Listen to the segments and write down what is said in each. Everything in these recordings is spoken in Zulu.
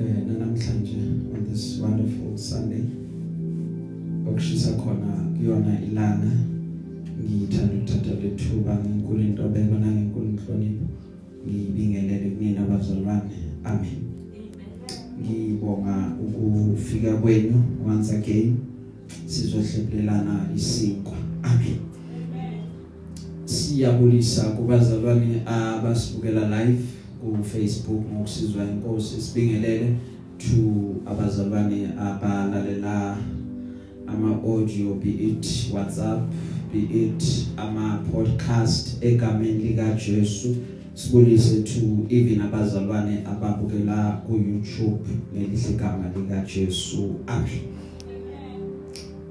eh namhlanje on this wonderful Sunday okushisa khona kuyona ilanga. Ngithanda ukuthatha lethuba ngenkulu into bekona ngenkulu inhlonipho ngibingelele kunina abazalwane amen. Ngibonga ukufika kwenu once again. Sizohlephulelana isinkwa. Amen. Siyabulisa kubazalwane abasibukela live. Ku Facebook ngokusizwa inkosi sibingelele to abazalwane abalalela ama audio be it WhatsApp be it ama podcast egameni lika Jesu sibulise to even abazalwane ababukela ku YouTube ngelihle igama lika Jesu amen.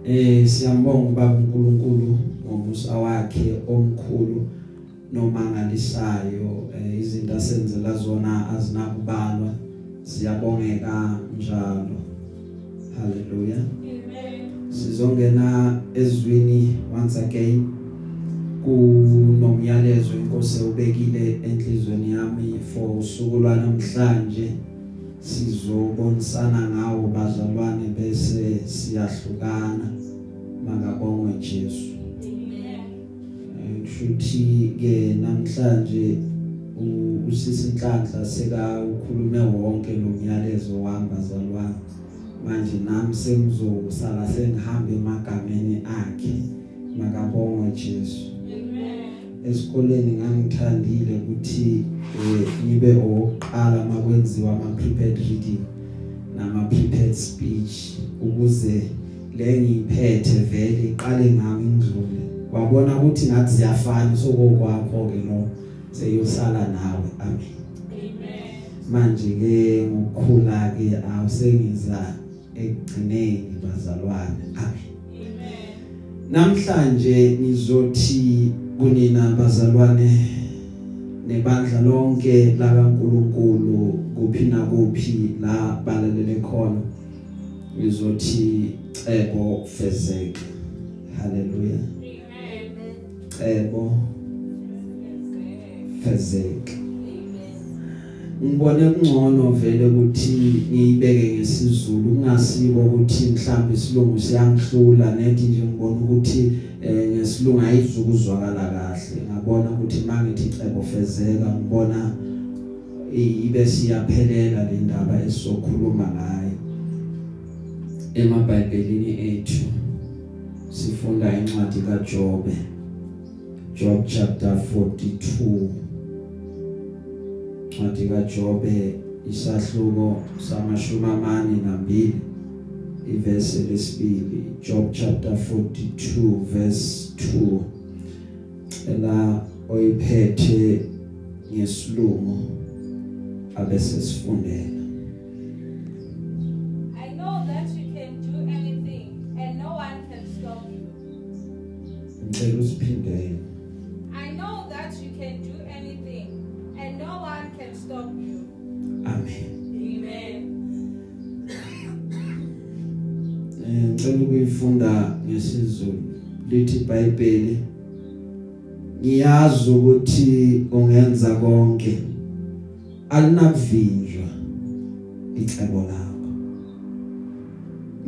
Eh siyambonga ubaba uNkulunkulu ngomusa wakhe omkhulu. Nomangalisayo eh, izinto asenzela zona azinakubalwa siyabongeka njalo. Haleluya amen. Sizongena ezwini once again. Kunomyalezo inkosi ubekile enhlizweni yami for usuku lwanamhlanje. Sizobonisana ngawo bazalwane bese siyahlukana. Makabongwe Jesu. Kushuthi ke namhlanje usisi Nhlanhla seka ukhulume wonke lo myalezo wami bazalwane manje nami sengizosala sengihambe emagameni akhe makabongwe Jesu. Esikoleni ngangithandile ukuthi ngibe oqala makwenziwa ama prepared reading nama prepared speech ukuze le ngiphethe vele iqale ngami ngidlule. Wabona ukuthi ngathi ziyafana sokokwakho ke no seyosala nawe. Amen. Amen. Manje ke ngokukhula ke awusengiza ekugcineni bazalwane. Amen. Amen. Namhlanje nizothi kunina bazalwane nebandla lonke la kaNkuluNkulu kuphi na kuphi la balalele khona ngizothi cebo fezeke. Haleluya cebo fezeke. Ngibone kungcono vele ukuthi ngiyibeke ngesizulu kungasiko ukuthi mhlawumbe isilungu siyangihlula nethi nje ngibona ukuthi eh ngesilungu ayizukuzwakala kahle. Ngabona ukuthi mangithi cebo fezeka ngibona ibe siyaphelela le ndaba esizokhuluma ngayo. Emabhayibhelini ethu sifunda incwadi kaJobe. Job chapter 42 incwadi kaJobe isahluko samashumi amane nambili ivesi lesibili. Job chapter 42 verse 2 ela oyiphethe ngesilungu abese sifundela I know ngicela ukuyifunda ngesizulu lithi iBhayibheli ngiyazi ukuthi ungenza konke. Alinakuvinjwa icebo lakho.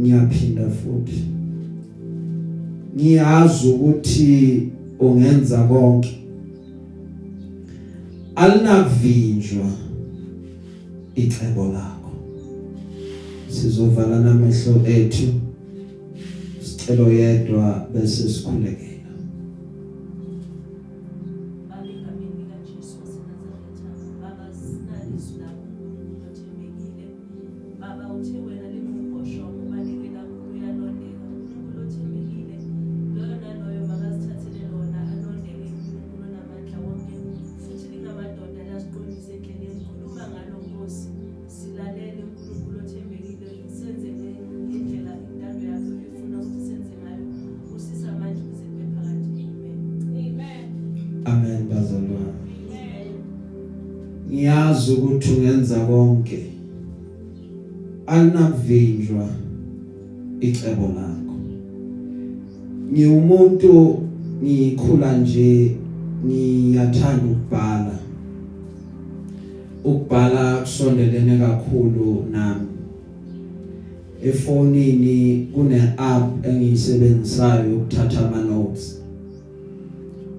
Ngiyaphinda futhi. Ngiyazi ukuthi ungenza konke. Alinakuvinjwa icebo lakho. Sizovala namehlo ethu. Sicelo yedwa bese sikhuleke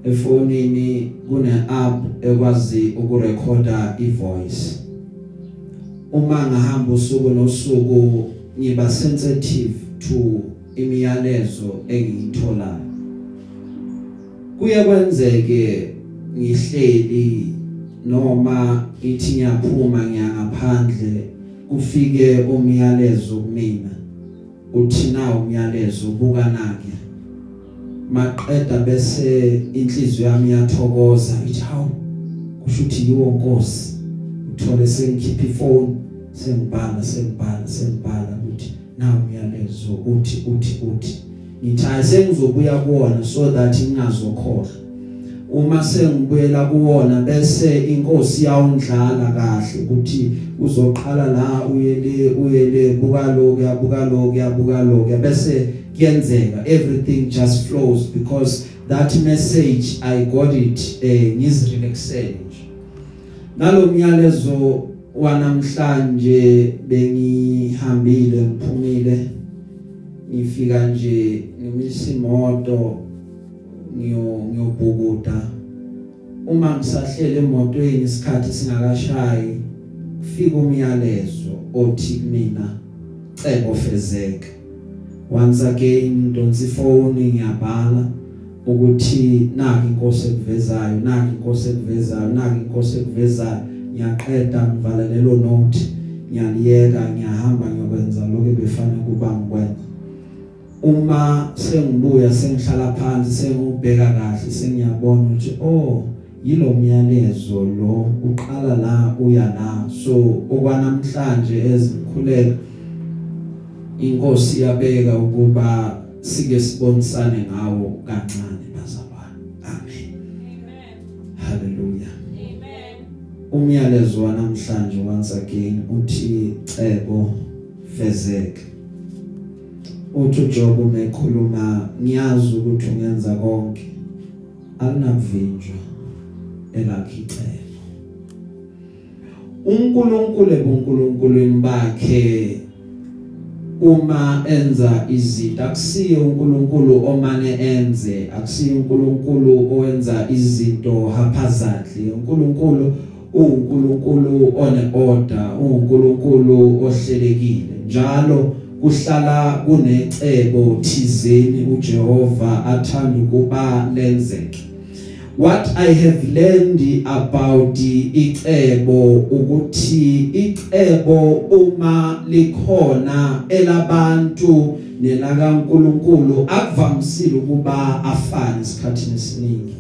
efonini kune app ekwazi ukurekhoda ivoice. Uma ngahamba usuku nosuku ngiba sensitive to imiyalezo engiyitholayo. Kuye kwenzeke ngihleli noma ithi ngiyaphuma ngiyangaphandle kufike umyalezo kumina. Uthi na umyalezo buka nake. Maqeda bese inhliziyo yami yathokoza ithi hawu kusho ukuthi yiwo Nkosi. Uthole sengikhipha ifoni sengibhala sengibhala sengibhala. Ukuthi na umyalezo uthi uthi uthi. Ngithi ayisengizobuya kuona so that ngingazokhohlwa. Uma sengibuyela kuwona bese inkosi yawundlala kahle ukuthi uzoqala la uyele uyele buka lo yabuka lo yabuka lo bese kuyenzeka. Everything just flows because that message i got it eh ngizirelaxele nalo myalezo wanamhlanje bengihambile ngiphumile ngifika nje ngimisa imoto ngiyo ngiyobhukuda. Uma ngisahlele emotweni isikhathi singakashayi kufika umyalezo othi kumina cebo fezeka. Once again donsi phone ngiyabhala ukuthi naki inkosi ekuvezayo naki inkosi ekuvezayo naki inkosi ekuvezayo. Ngiyaqeda ngivala lelo note. Ngiyaliyeka ngiyahamba ngiyokwenza lokho befanele kuba ngikwenza. Uma sengibuya sengihlala phansi sengubheka kahle sengiyabona ukuthi oh yilo myalezo lo uqala la uya la so okwanamhlanje ezikhulela inkosi yabeka ukuba sike sibonisane ngawo kancane bazalwane. Amen. Amen. haleluya Amen. umyalezo wanamhlanje once again uthi cebo fezeke uthi uJob umekhuluma ngiyazi ukuthi ungenza konke akunakuvinjwa elakhi cebo uNkulunkulu ebuNkulunkulweni bakhe uma enza izinto akusiye uNkulunkulu omane enze akusiye uNkulunkulu owenza izinto haphazardly uNkulunkulu uNkulunkulu one order uNkulunkulu ohlelekile. Njalo kuhlala kunecebo thizeni uJehova athanda ukuba lenzeke. What i have learned about icebo ukuthi icebo uma likhona elabantu nelakaNkuluNkulu akuvamisile ukuba afane isikhathini esiningi.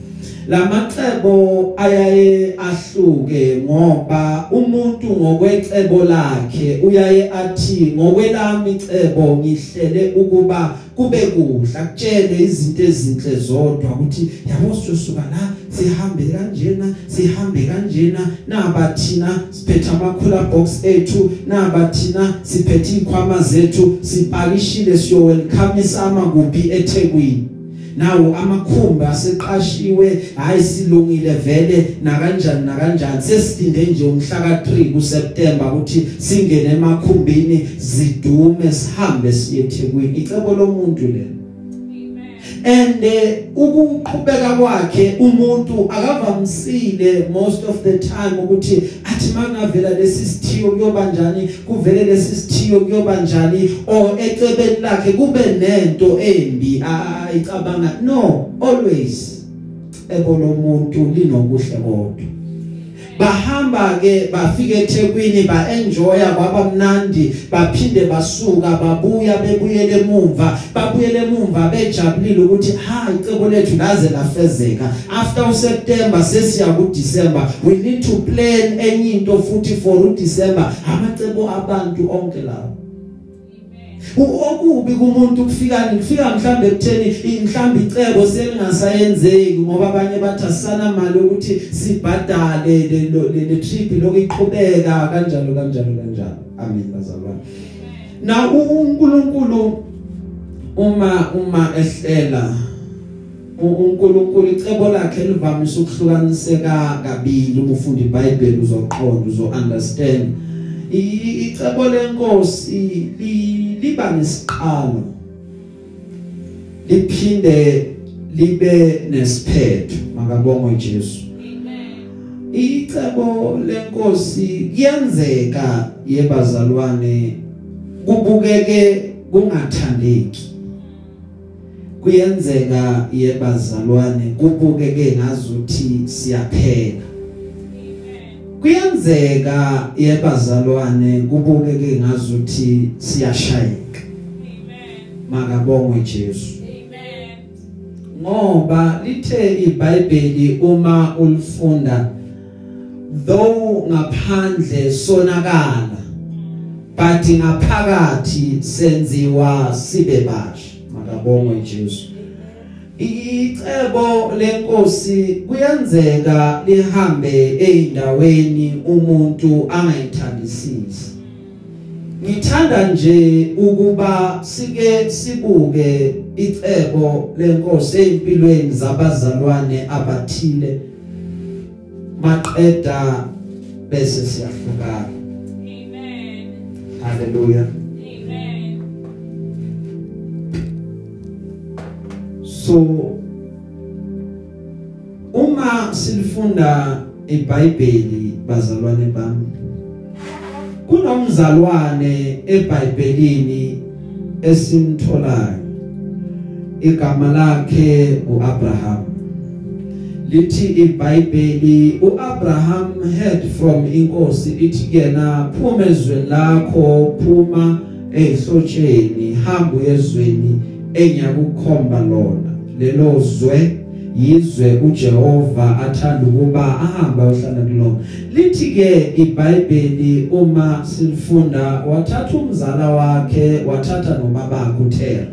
Lamacebo ayaye ahluke ngoba umuntu ngokwecebo lakhe uyaye athi ngokwelami icebo ngihlele ukuba kube kuhle akutshele izinto ezinhle zodwa ukuthi yabo sizosuka la sihambe kanjena sihambe kanjena naba thina siphethe amakhula box ethu naba thina siphethe ikhwama zethu sipakishile siyo welcome isama kuphi eThekwini. Nawo amakhumbi aseqashiwe hayi silungile vele na kanjani na kanjani sesidinde nje umhla ka3 kuSeptember ukuthi singene emakhumbini zidume sihambe siye eThekwini icebo lomuntu Amen. And eh, ukuqhubeka kwakhe umuntu akavamisile most of the time ukuthi athi mangavela lesi sithiyo kuyoba njani kuvele lesi sithiyo kuyoba njani or ecebeni lakhe kube nento embi. Ayicabanga no always ebo lomuntu linokuhle kodwa bahamba ke bafika eThekwini baenjoya kwaba mnandi baphinde basuka babuya bebuyele emuva. Babuyele emuva bejabulile ukuthi ha icebo lethu laze lafezeka. After uSeptember sesiya kuDecember we need to plan enye into futhi for uDecember amacebo abantu onke lawo. Okubi kumuntu kufika kufika mhlambe ekutheni mhlambe icebo selingasayenzeki ngoba abanye bathi asana mali ukuthi sibhadale le trip lokuyiqhubeka kanjalo kanjalo kanjalo. Amen bazalwane. Na uNkulunkulu uma uma ehlela uNkulunkulu icebo lakhe livamise ukuhlukaniseka kabili uma ufunda iBhayibheli uzoqonda uzo understand icebo lenkosi li- liba nesiqalo. Liphinde libe nesiphetho makabongwe Jesu. Icebo lenkosi kuyenzeka yebazalwane kubukeke kungathandeki. Kuyenzeka yebazalwane kubukeke ngazuthi siyapheka Amen. Kuyenzeka yebazalwane kubukeke ngazuthi siyashayeka Amen. makabongwe Jesu Amen. ngoba lithe iBhayibheli uma ulifunda though ngaphandle sonakala but ngaphakathi senziwa sibe basha makabongwe Jesu icebo lenkosi kuyenzeka lihambe eindaweni umuntu angayithandisisi. Ngithanda nje ukuba sike sibuke icebo lenkosi empilweni zabazalwane abathile. Maqeda bese siyahlukana Amen. haleluya so uma silifunda iBhayibheli bazalwane bami kunomzalwane eBhayibhelini esimtholayo. Igama lakhe uAbraham lithi iBhayibheli uAbraham heard from inkosi ithi kena phuma ezweni lakho phuma ehlotsheni hamba uyezweni engiyakukhomba lona. Lelo zwe yizwe uJehova athanda ukuba ahamba ayohlala kulona. Lithi ke iBhayibheli uma silifunda wathatha umzala wakhe wathatha nobabakhe uThera.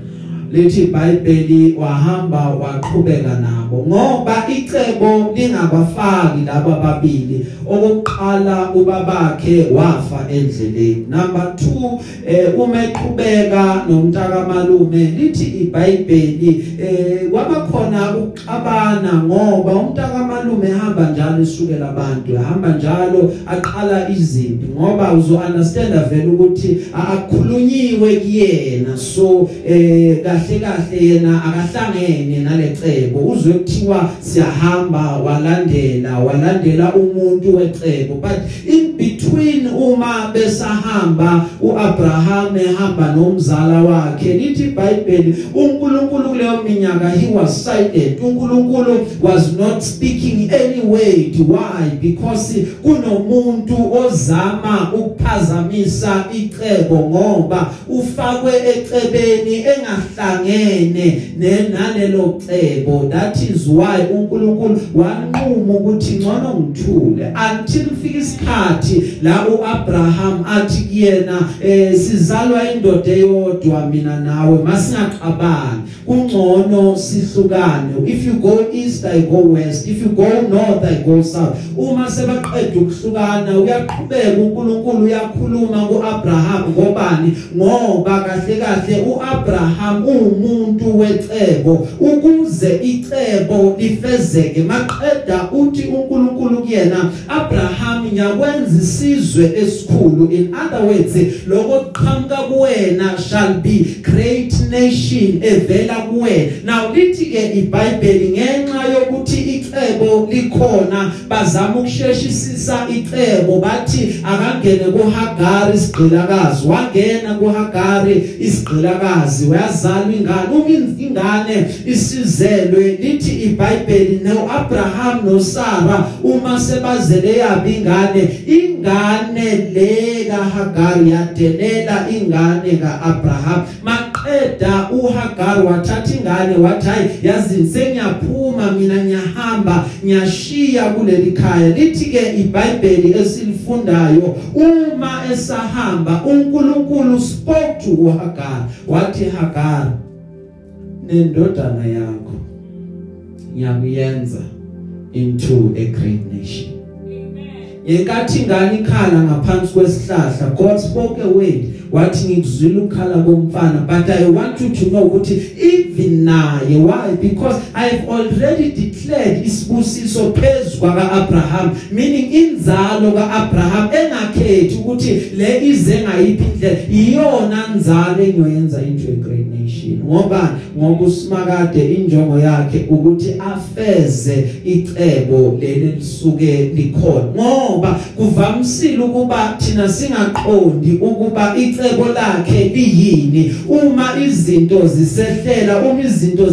Lithi iBhayibheli wahamba waqhubeka nabo ngoba icebo lingabafaki laba babili. Okokuqala ubabakhe wafa endleleni. Number 2 eh uma eqhubeka nomntaka malume lithi iBhayibheli eh kwabakhona ukuxabana ngoba umntaka malume ehamba njalo isukela abantu ehamba njalo aqala izimpi ngoba uzo understand vele ukuthi akukhulunyiwe kuyena. So eh kahle kahle yena akahlangene nalecebo uzwe kuthiwa siyahamba walandela walandela umuntu wecebo but in between uma besahamba uAbraham ehamba nomzala wakhe. Lithi iBhayibheli uNkulunkulu kuleyo minyaka he was silent uNkulunkulu was not speaking any word. Why? Because kunomuntu ozama ukuphazamisa icebo ngoba ufakwe ecebeni engahlangene nenalelo cebo. That is why uNkulunkulu wanquma ukuthi ngcono ngithule. Until fika isikhathi la uAbraham athi kuyena eh sizalwa indoda eyodwa mina nawe masingaqabani kungcono sihlukane. If you go east i go west. If you go north i go south. Uma sebaqeda ukuhlukana uyaqhubeka uNkulunkulu uyakhuluma kuAbraham ngobani? Ngoba kahle kahle uAbraham umuntu wecebo. Ukuze icebo lifezeke maqeda uthi uNkulunkulu kuyena Abraham ngiyakwenza isizwe esikhulu. In other words lokho qhamuka kuwena shall be great nation evela kuwena. Now lithi ke iBhayibheli ngenxa yokuthi icebo likhona bazama ukusheshisisa icebo. Bathi akangene kuHagari isigqilakazi. Wangena kuHagari isigqilakazi. Wayazala ingane. Uma ingane isizelwe lithi iBhayibheli noAbraham noSara uma sebazele yabi ingane ingane le kaHagari yadelela ingane kaAbraham. Maqeda uHagari wathatha ingane wathi hayi yazi sengiyaphuma mina ngiyahamba ngiyashiya kuleli khaya. Lithi ke iBhayibheli esilifundayo uma esahamba uNkulunkulu spoke to uHagari wathi Hagari nendodana yakho ngiyakuyenza into a great nation. Amen. ngenkathi ingane ikhala ngaphansi kwesihlahla God spoke a word wathi ngikuzwile ukhala komfana but I want you to know ukuthi even naye why because I've already declared isibusiso phezulu kwa Abraham meaning inzalo kaAbraham engakhethi ukuthi le ize ngayiphi indlela iyona nzalo engiyoyenza into a great nation ngoba ngoba usimakade injongo yakhe ukuthi afeze icebo leli lisuke likhona. Ngoba kuvamisile ukuba thina singaqondi ukuba icebo lakhe liyini. Uma izinto zisehlela uma izinto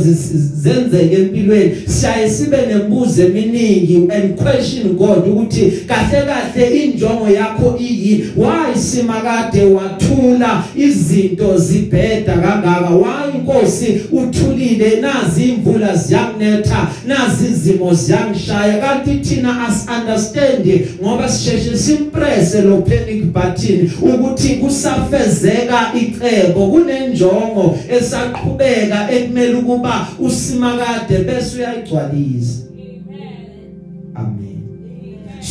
zenzeke empilweni siyaye sibe nembuzo eminingi and question God ukuthi kahle kahle injongo yakho iyi why simakade wathula izinto zibheda kangaka? Why inkosi uthulile nazi imvula ziyanetha nazi izimo ziyangishaya kanti thina as understand ngoba sisheshe simpresse lo panic button ukuthi kusafezeka icebo kunenjongo esaqhubeka ekumele ukuba usimakade bese uyayigcwalisa.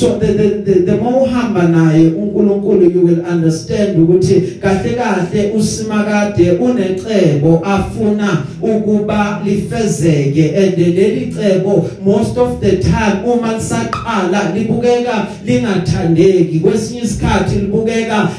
So the the the, the more uhamba naye uNkulunkulu you will understand ukuthi kahle kahle usimakade unecebo afuna ukuba lifezeke. And leli cebo most of the time uma lisaqala libukeka lingathandeki. Kwesinye isikhathi libukeka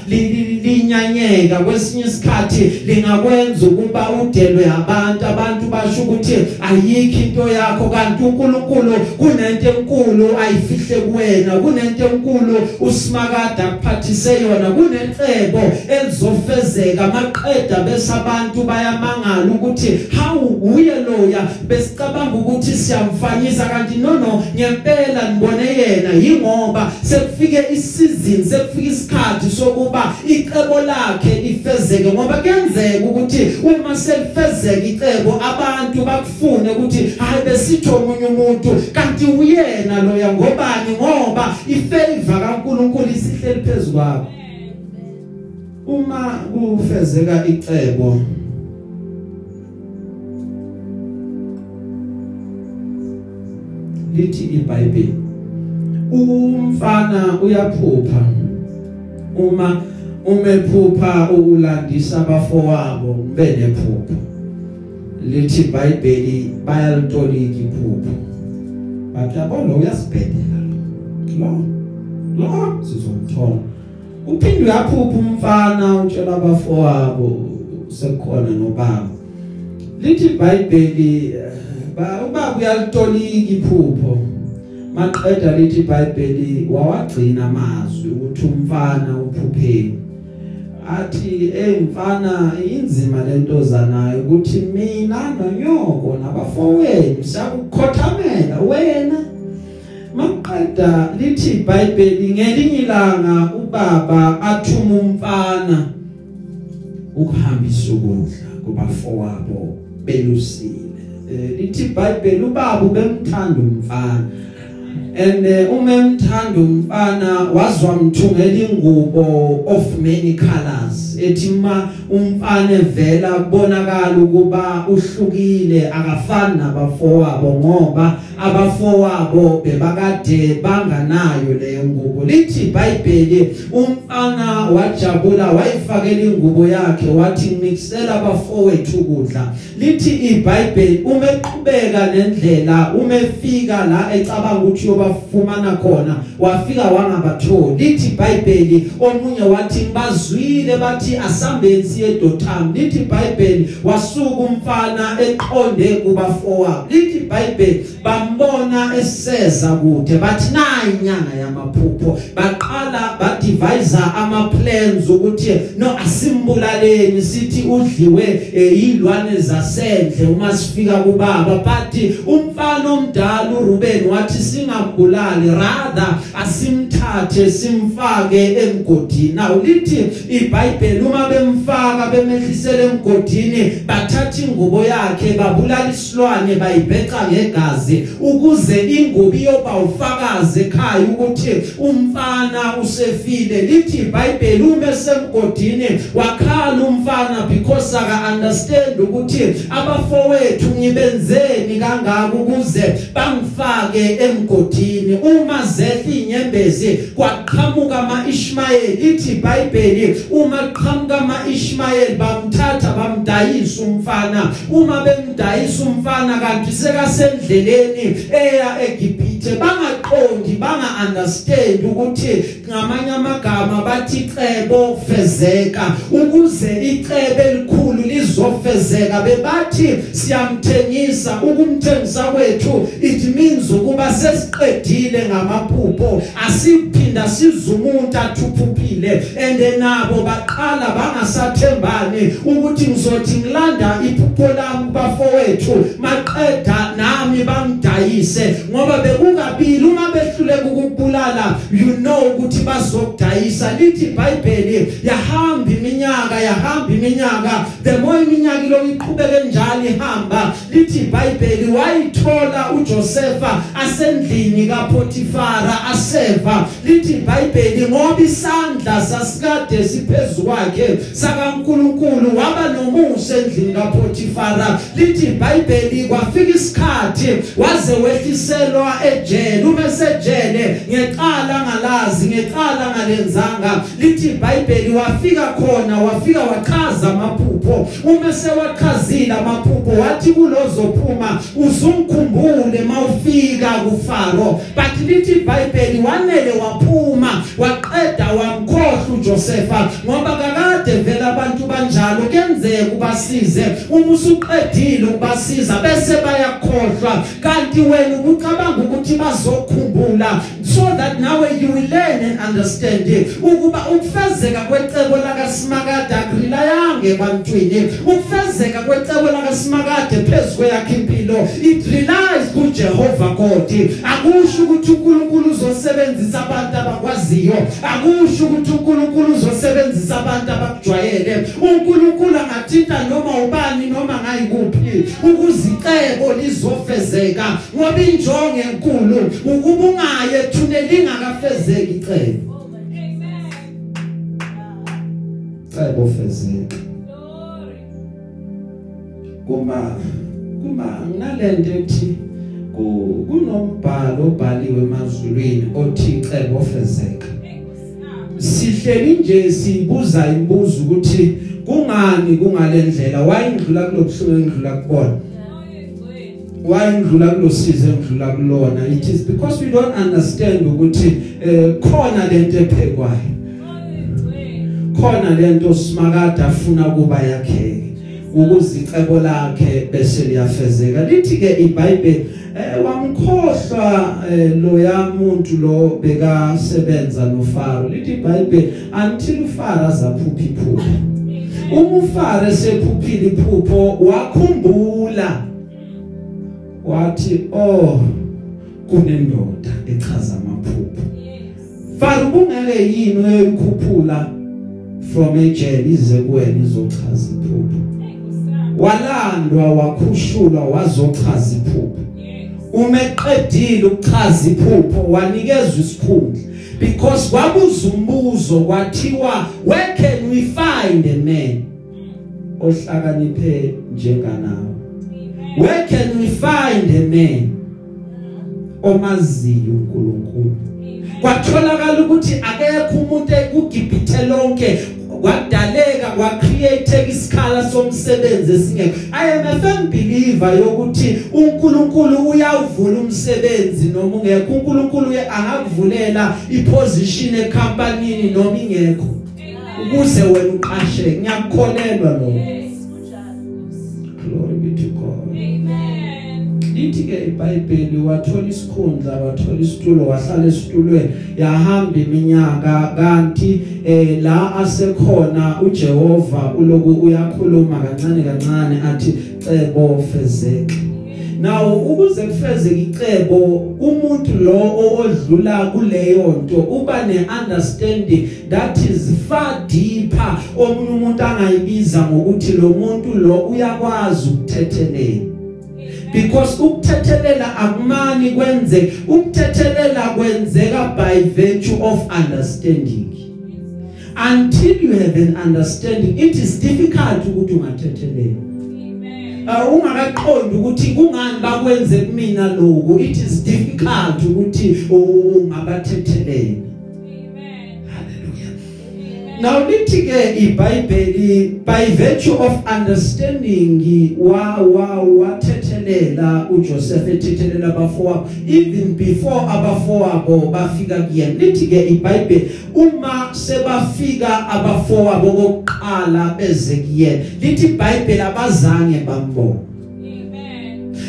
linyanyeka. Kwesinye isikhathi lingakwenza ukuba udelwe abantu. Abantu basho ukuthi ayikho into yakho. Kanti uNkulunkulu kunento enkulu ayifihle kuwena. Kunento enkulu usimakada akuphathise yona. Kunecebo elizofezeka. Maqeda bese abantu bayamangala ukuthi how uye loya. Besicabanga ukuthi siyamfanyisa kanti no no ngempela nibone yena. Yingoba sekufike isizini sekufika isikhathi sokuba icebo lakhe lifezeke ngoba kuyenzeka ukuthi uma selifezeka icebo abantu bakufune ukuthi hayi besitho omunye umuntu. Kanti uyena loya ngobani? Ngoba ifavor kaNkuluNkulu isihleli phezulu kwakho. Uma kufezeka icebo lithi iBhayibheli umfana uyaphupha uma umephupha ukulandisa abafowabo benephupho lithi iBhayibheli bayalitolika iphupho. Bathi yabona uyasibhedela. Lo lo sizomthola uphinde uyaphupha umfana utshela abafowabo sekukhona nobaba. Lithi iBhayibheli ba ubaba uyalitolika iphupho. Maqeda lithi iBhayibheli wawagcina amazwi ukuthi umfana uphupheni. Athi emfana inzima lento zanayo ukuthi mina nonyoko nabafowenu siyakukhothamela wena. Maqeda lithi iBhayibheli ngelinye ilanga ubaba athuma umfana ukuhambisa ukudla kubafowabo belusile. Lithi iBhayibheli ubaba bemthanda umfana. And uh, uma emthanda umfana wazwa mthungela ingubo of many colors. Ethi ma umfana evela kubonakala ukuba uhlukile akafani nabafowabo ngoba abafowabo bebakade banganayo leyo ngubo. Lithi iBhayibheli umfana wajabula wayifakela ingubo yakhe wathi ngimixela abafowethu ukudla. Lithi iBhayibheli uma eqhubeka nendlela uma efika la ecabanga ukuthi yobafumana khona wafika wangabatholi. Lithi iBhayibheli omunye wathi ngibazwile bathi asambeni siye Dotham lithi iBhayibheli wasuka umfana eqonde kubafowabo. Lithi iBhayibheli bambona eseza kude bathi nayi inyanga yamaphupho. Baqala badevise ama plans ukuthi no asimbulaleni sithi udliwe izilwane zasendle uma sifika kubaba. But umfana omdala uRuben wathi singambulali rather asimthathe simfake emgodini now lithi iBhayibheli uma bemfaka bemehlisele emgodini bathatha ingubo yakhe babulala isilwane bayibheca ngegazi ukuze ingubo iyoba ufakazi ekhaya ukuthi umfana usefika efile lithi iBhayibheli uma esemgodini wakhala umfana because aka understand ukuthi abafowethu ngibenzeni kangaka ukuze bangifake emgodini. Uma zehla inyembezi kwaqhamuka amaIshmayeli. Ithi iBhayibheli uma qhamuka amaIshmayeli bamthatha bamdayisa umfana. Uma bemdayisa umfana kanti sekasendleleni eya eGibhithe bangaqondi banga understand ukuthi ngamanye amagama bathi cebo fezeka. Ukuze icebe elikhulu lizofezeka bebathi siyamthengisa ukumthengisa kwethu it means ukuba sesiqedile ngamaphupho. Asiphinda sizumuntu athuphuphile ende nabo baqala bangasathembani ukuthi ngizothi ngilanda iphupho lami bafowethu maqeda nami bangidayise ngoba bekungabili uma behluleka ukubulala you know ukuthi bazokudayisa. Lithi iBhayibheli yahamba iminyaka yahamba iminyaka. The more iminyaka lo iqhubeke njalo ihamba lithi iBhayibheli wayithola uJosepha asendlini kaPotifara aseva. Lithi iBhayibheli ngoba isandla sasikade siphezulu kwakhe sakaNkuluNkulu waba nomusa endlini kaPotifara lithi iBhayibheli kwafika isikhathi waze wehliselwa ejele uma sejele ngeqala ngalazi ngeqala ngalenzanga. Lithi iBhayibheli wafika khona wafika wachaza amaphupho. Uma sewachazile amaphupho wathi kulozophuma uzungikhumbule mawufika kuFaro. But lithi iBhayibheli wanele waphuma waqeda wamkhohlwa uJosepha ngoba kakade vela abantu banjalo kenzeka ubasize uma usuqedile ukubasiza bese bayakhohlwa. Kanti wena ubucabanga ukuthi bazokhumbula so that nawe you will learn and understand ukuba ukufezeka kwecebo laka Simakade akulilayanga ebantwini. Ukufezeka kwecebo laka Simakade phezwe yakhe impilo it relies ku Jehovah God. Akusho ukuthi uNkulunkulu uzosebenzisa abantu abakwaziyo. Akusho ukuthi uNkulunkulu uzosebenzisa abantu abakujwayele uNkulunkulu angathinta noma ubani noma ngayikuphi ukuzicebo lizofezeka ngoba injongo enkulu ukuba ungaye thuneli lingakafezeki icebo. Cebo fezeka. Kuma kuma nginalento ethi ku- kunombhalo obhaliwe emazulwini othi cebo fezeka. Sihleli nje sibuza imibuzo ukuthi kungani kungalendlela wayindlula kulobuhlungu engidlula kubona wayindlula kulosizo engidlula kulona. It is because we don't understand ukuthi eh, khona lento ephekwayo. Khona lento simakade afuna kuba yakhe ukuze icebo lakhe bese liyafezeka. Lithi ke iBhayibheli wamkhohlwa eh, lo yamuntu lo beka sebenza noFaro. Lithi iBhayibheli until uFaro azaphupha iphupho uma uFaro esephuphile iphupho wakhumbula. Wathi oh kunendoda echaza amaphupho. Faro kungeke yini uyikhuphula from ejele ize kuwena izochaza iphupho? Walandwa wakhushulwa wazochaza iphupho. Uma eqedile ukuchaza iphupho wanikezwa isikhundla. Because kwabuza umbuzo kwathiwa where can we find a man ohlakaniphe njenganawe? Where can we find a man omaziyo uNkulunkulu? Kwatholakala ukuthi akekho umuntu ekugibhithe lonke kwadaleka kwacreate isikhala somsebenzi esingekho. I am a firm believer yokuthi uNkulunkulu uyawuvula umsebenzi noma ungekho. uNkulunkulu angakuvulela iposition ecompanyini noma ingekho. Ukuze wena uqasheke ngiyakukholelwa lo lithi ke iBhayibheli wathola isikhundla wathola isitulo wahlala esitulweni. Yahamba iminyaka kanti eh la asekhona uJehova uloku uyakhuluma kancane kancane athi cebo fezeke Now ukuze kufezeke icebo umuntu lo odlula kuleyo nto uba neunderstanding that is far deeper. Omunye umuntu angayibiza ngokuthi lo muntu lo uyakwazi ukuthethelela because ukuthethelela akumani kwenze ukuthethelela kwenzeka by virtue of understanding until you have an understanding it is difficult ukuthi ungathethelela Amen. Uh, ungakaqondi ukuthi kungani bakwenze kumina lokho it is difficult ukuthi ungabathethelela Amen. haleluya Amen. Now lithi ke iBhayibheli by virtue of understanding wa wa wathethelela uJoseph ethethelela abafowabo even before abafowabo bafika kuyena lithi ke iBhayibheli uma sebafika abafowabo kokuqala beze kuyena lithi iBhayibheli abazange bambona Amen.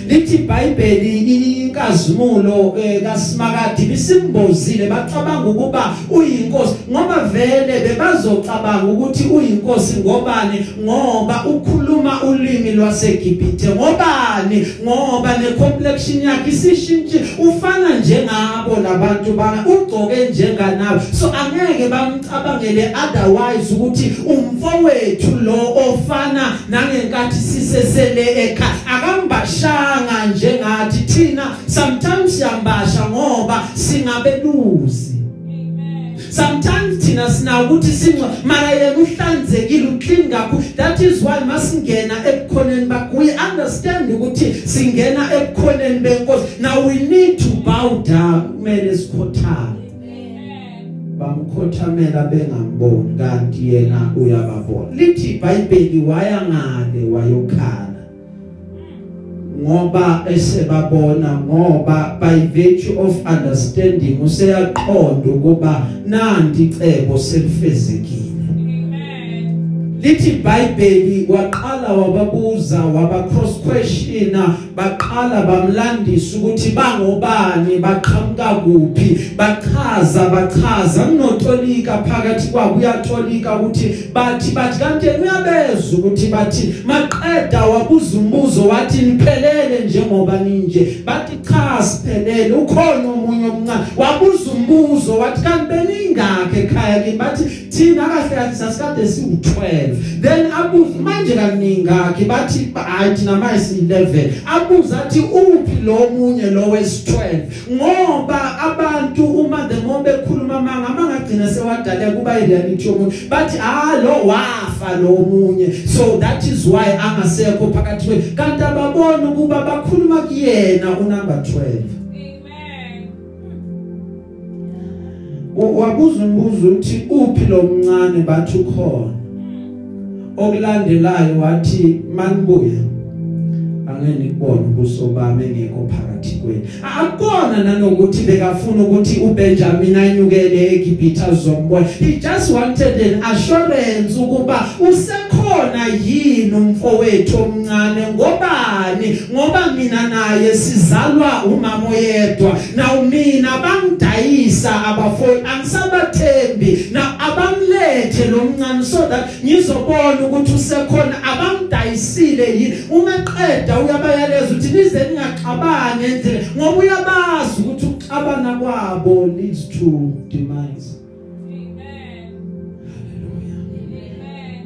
Lithi iBhayibheli inkazimulo eh, kaSimakade bisimbozile bacabanga ukuba uyinkosi ngoba vele bebazocabanga ukuthi uyinkosi ngobani? Ngoba ukhuluma ulimi lwaseGibhithe ngobani? Ngoba necomplexion yakhe isishintshe ufana njengabo labantu bana ugcoke njenganabo so angeke bamcabangele otherwise ukuthi umfowethu lo ofana nangenkathi sisesele ekhaya akambashanga njengathi thina sometimes siyambasha ngoba singabeluzi sometimes thina sina ukuthi sinxa mara yena uhlanzekile uclean kakhulu. That is why masingena ebukhoneni bakhe we understand ukuthi singena ebukhoneni benkosi. Now we need to bow down kumele sikhothame. Amen. bamkhothamela bengamboni kanti yena uyababona. Lithi iBhayibheli waya ngale wayokhala. Ngoba esebabona ngoba by virtue of understanding useyaqonda ukuba nandi icebo selifezekile Amen. Lithi iBhayibheli waqala wababuza waba cross questiona baqala bamlandisa ukuthi bangobani baqhamuka kuphi bachaza bachaza. Kunotolika phakathi kwabo uyatolika ukuthi bathi bathi kanti uyabeza ukuthi bathi maqeda wabuza umbuzo wathi niphelele njengoba ninje. Bathi cha siphelele. Ukhona umunye omncane wabuza umbuzo wathi kanti beningakhe ekhaya kimi? Bathi thina kahle kahle sasikade siwu12 then abuza manje kaningakhe bathi hayi thina manje si11 abuza athi uphi lo munye lo wes12 ngoba abantu uma the more bekhuluma manga mangagcina sewadale kuba ireality yomuntu bathi ah lo wafa lo munye so that is why angasekho phakathi kwethu. Kanti ababona ukuba bakhuluma kuyena unumber 12 Amen. U- wabuza umbuzo uthi uphi lo mncane bathi ukhona? Okulandelayo wathi manibuya angeke nikubone ubuso bami engekho phakathi. Kwenu akukona nanokuthi bekafuna ukuthi uBenjamin anyukele eGibhithe azombona he just wanted an assurance ukuba usekhona yini umfowethu omncane. Ngobani? Ngoba mina naye sizalwa umama oyedwa. Na mina bangidayisa abafowethu angisabathembi. Na abamlethe lo mncane so that ngizobona ukuthi usekhona. Abamdayisile yini? Uma qeda uyabayaleza ukuthi nize ningaxabani endlela ngoba uyabazi ukuthi ukuxabana kwabo leads to demise Amen. haleluya Amen.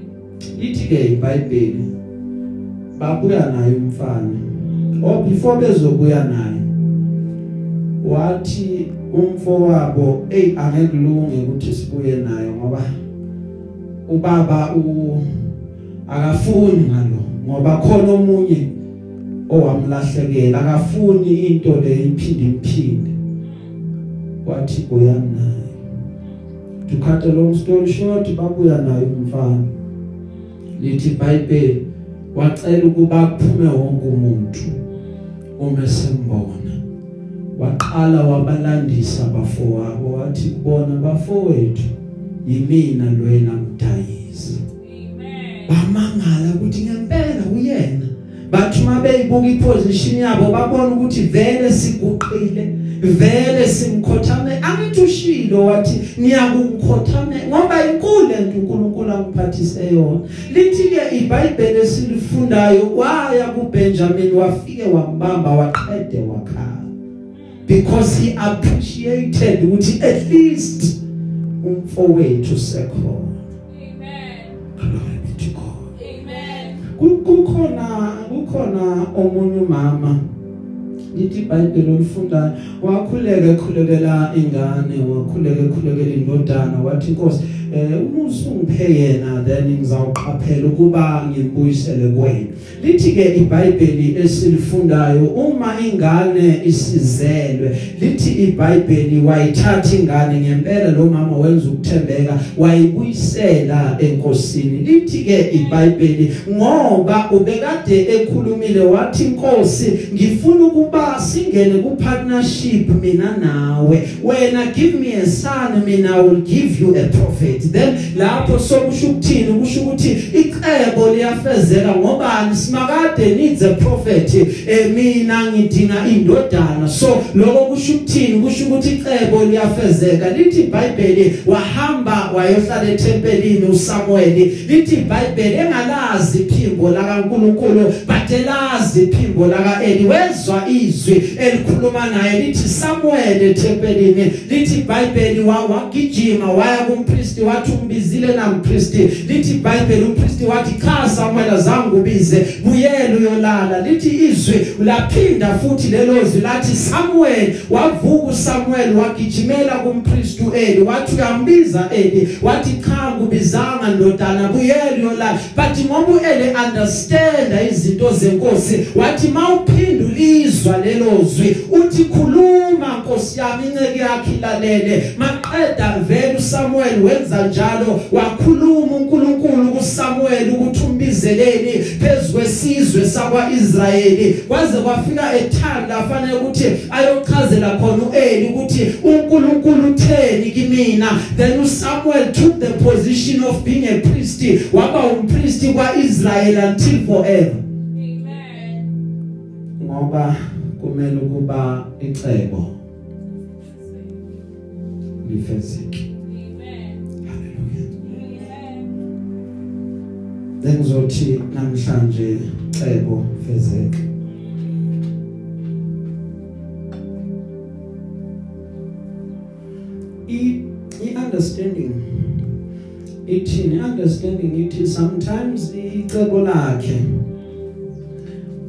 ithi ke iBhayibheli babuya naye umfana or before bezobuya naye wathi umfowabo hey angekulunge ukuthi sibuye naye ngoba ubaba u akafuni ngalo ngoba khona omunye owamlahlekela akafuni into le iphinde iphinde. Wathi buya naye to cut a long story short babuya naye umfana lithi iBhayibheli wacela ukuba kuphume wonke umuntu uma sembona waqala wabalandisa abafowabo wathi kubona bafowethu yimina lwena mdayisi Amen. bamangala ukuthi ngempela uyena. Bathi mabeyibuka iposition yabo babona ukuthi vele siguqile vele simkhothame. Angithi ushilo wathi niyakukhothame ngoba inkulu lento uNkulunkulu angiphathise yona. Lithi ke iBhayibheli esilifundayo waya kuBenjamin wafike wambamba waqede wakhala because he appreciated ukuthi at least umfowethu sekhona. Amen. Kukhona kukhona omunye umama. Lithi iBhayibheli olifundayo wakhuleka ekhulekela ingane wakhuleka ekhulekela indodana wathi inkosi eh usungiphe yena then ngizawuqaphela ukuba ngimbuyisele kuwena. Lithi ke iBhayibheli esilifundayo uma ingane isizelwe lithi iBhayibheli wayithatha ingane ngempela lo mama wenza ukuthembeka wayibuyisela enkosini. Lithi ke iBhayibheli ngoba ubekade ekhulumile wathi inkosi ngifuna ukuba singene ku partnership mina nawe. Wena give me a son mina I will give you a prophet then lapho sokusho ukuthini kusho ukuthi icebo liyafezeka ngobani simakade needs a prophet. Eh mina ngidinga indodana. So lokho kusho ukuthini? Kusho ukuthi icebo liyafezeka. Lithi iBhayibheli wahamba wayohlala ethempelini uSamuel lithi iBhayibheli engalazi iphimbo lakaNkuluNkulu but elazi iphimbo laka Eli wezwa izwi elikhuluma naye. Lithi Samuel ethempelini. Lithi iBhayibheli wagijima waya kumpristi wathi umbizile nampristi lithi iBhayibheli umpristi wathi cha Samuel azange ubize buyela uyolala. Lithi izwi laphinda futhi lelo zwi lathi Samuel wavuka uSamuel wagijimela kumpristi uEli. Wathi uyambiza Eli. Wathi cha ngubizanga ndodana buyela uyolala. But ngoba uEli understand izinto zenkosi wathi mawuphindulizwa lelo zwi uthi khuluma nkosi yami inceke yakhe ilalele maqeda vele uSamuel wenza njalo. Wakhuluma uNkulunkulu kuSamuel ukuthi umbizeleni phezukwesizwe sakwaIsrayeli. Kwaze kwafika ethanda afanele ukuthi ayochazela khona uEli ukuthi uNkulunkulu utheni kimina? Then uSamuel took the position of being a priest. Waba umpriest kwaIsrael until forever. Amen. ngoba kumele ukuba icebo. Lifezeke. Bengizothi namhlanje cebo fezeke i i understanding ithini understanding ithi sometimes icebo lakhe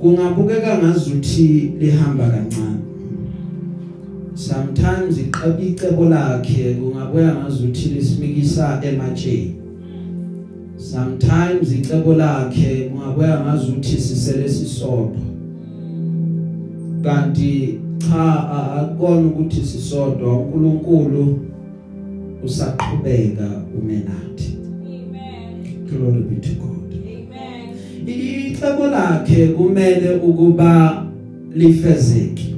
kungabukeka ngazuthi lihamba kancane. Sometimes iqaba icebo lakhe kungabukeka ngazuthi lisimikisa ematsheni. Sometimes icebo lakhe kungabuya ngazuthi sisele sisodwa. Kanti cha akukona ukuthi sisodwa uNkulunkulu usaqhubeka umenathi Amen. glory be to God. Amen. icebo lakhe kumele ukuba lifezeke.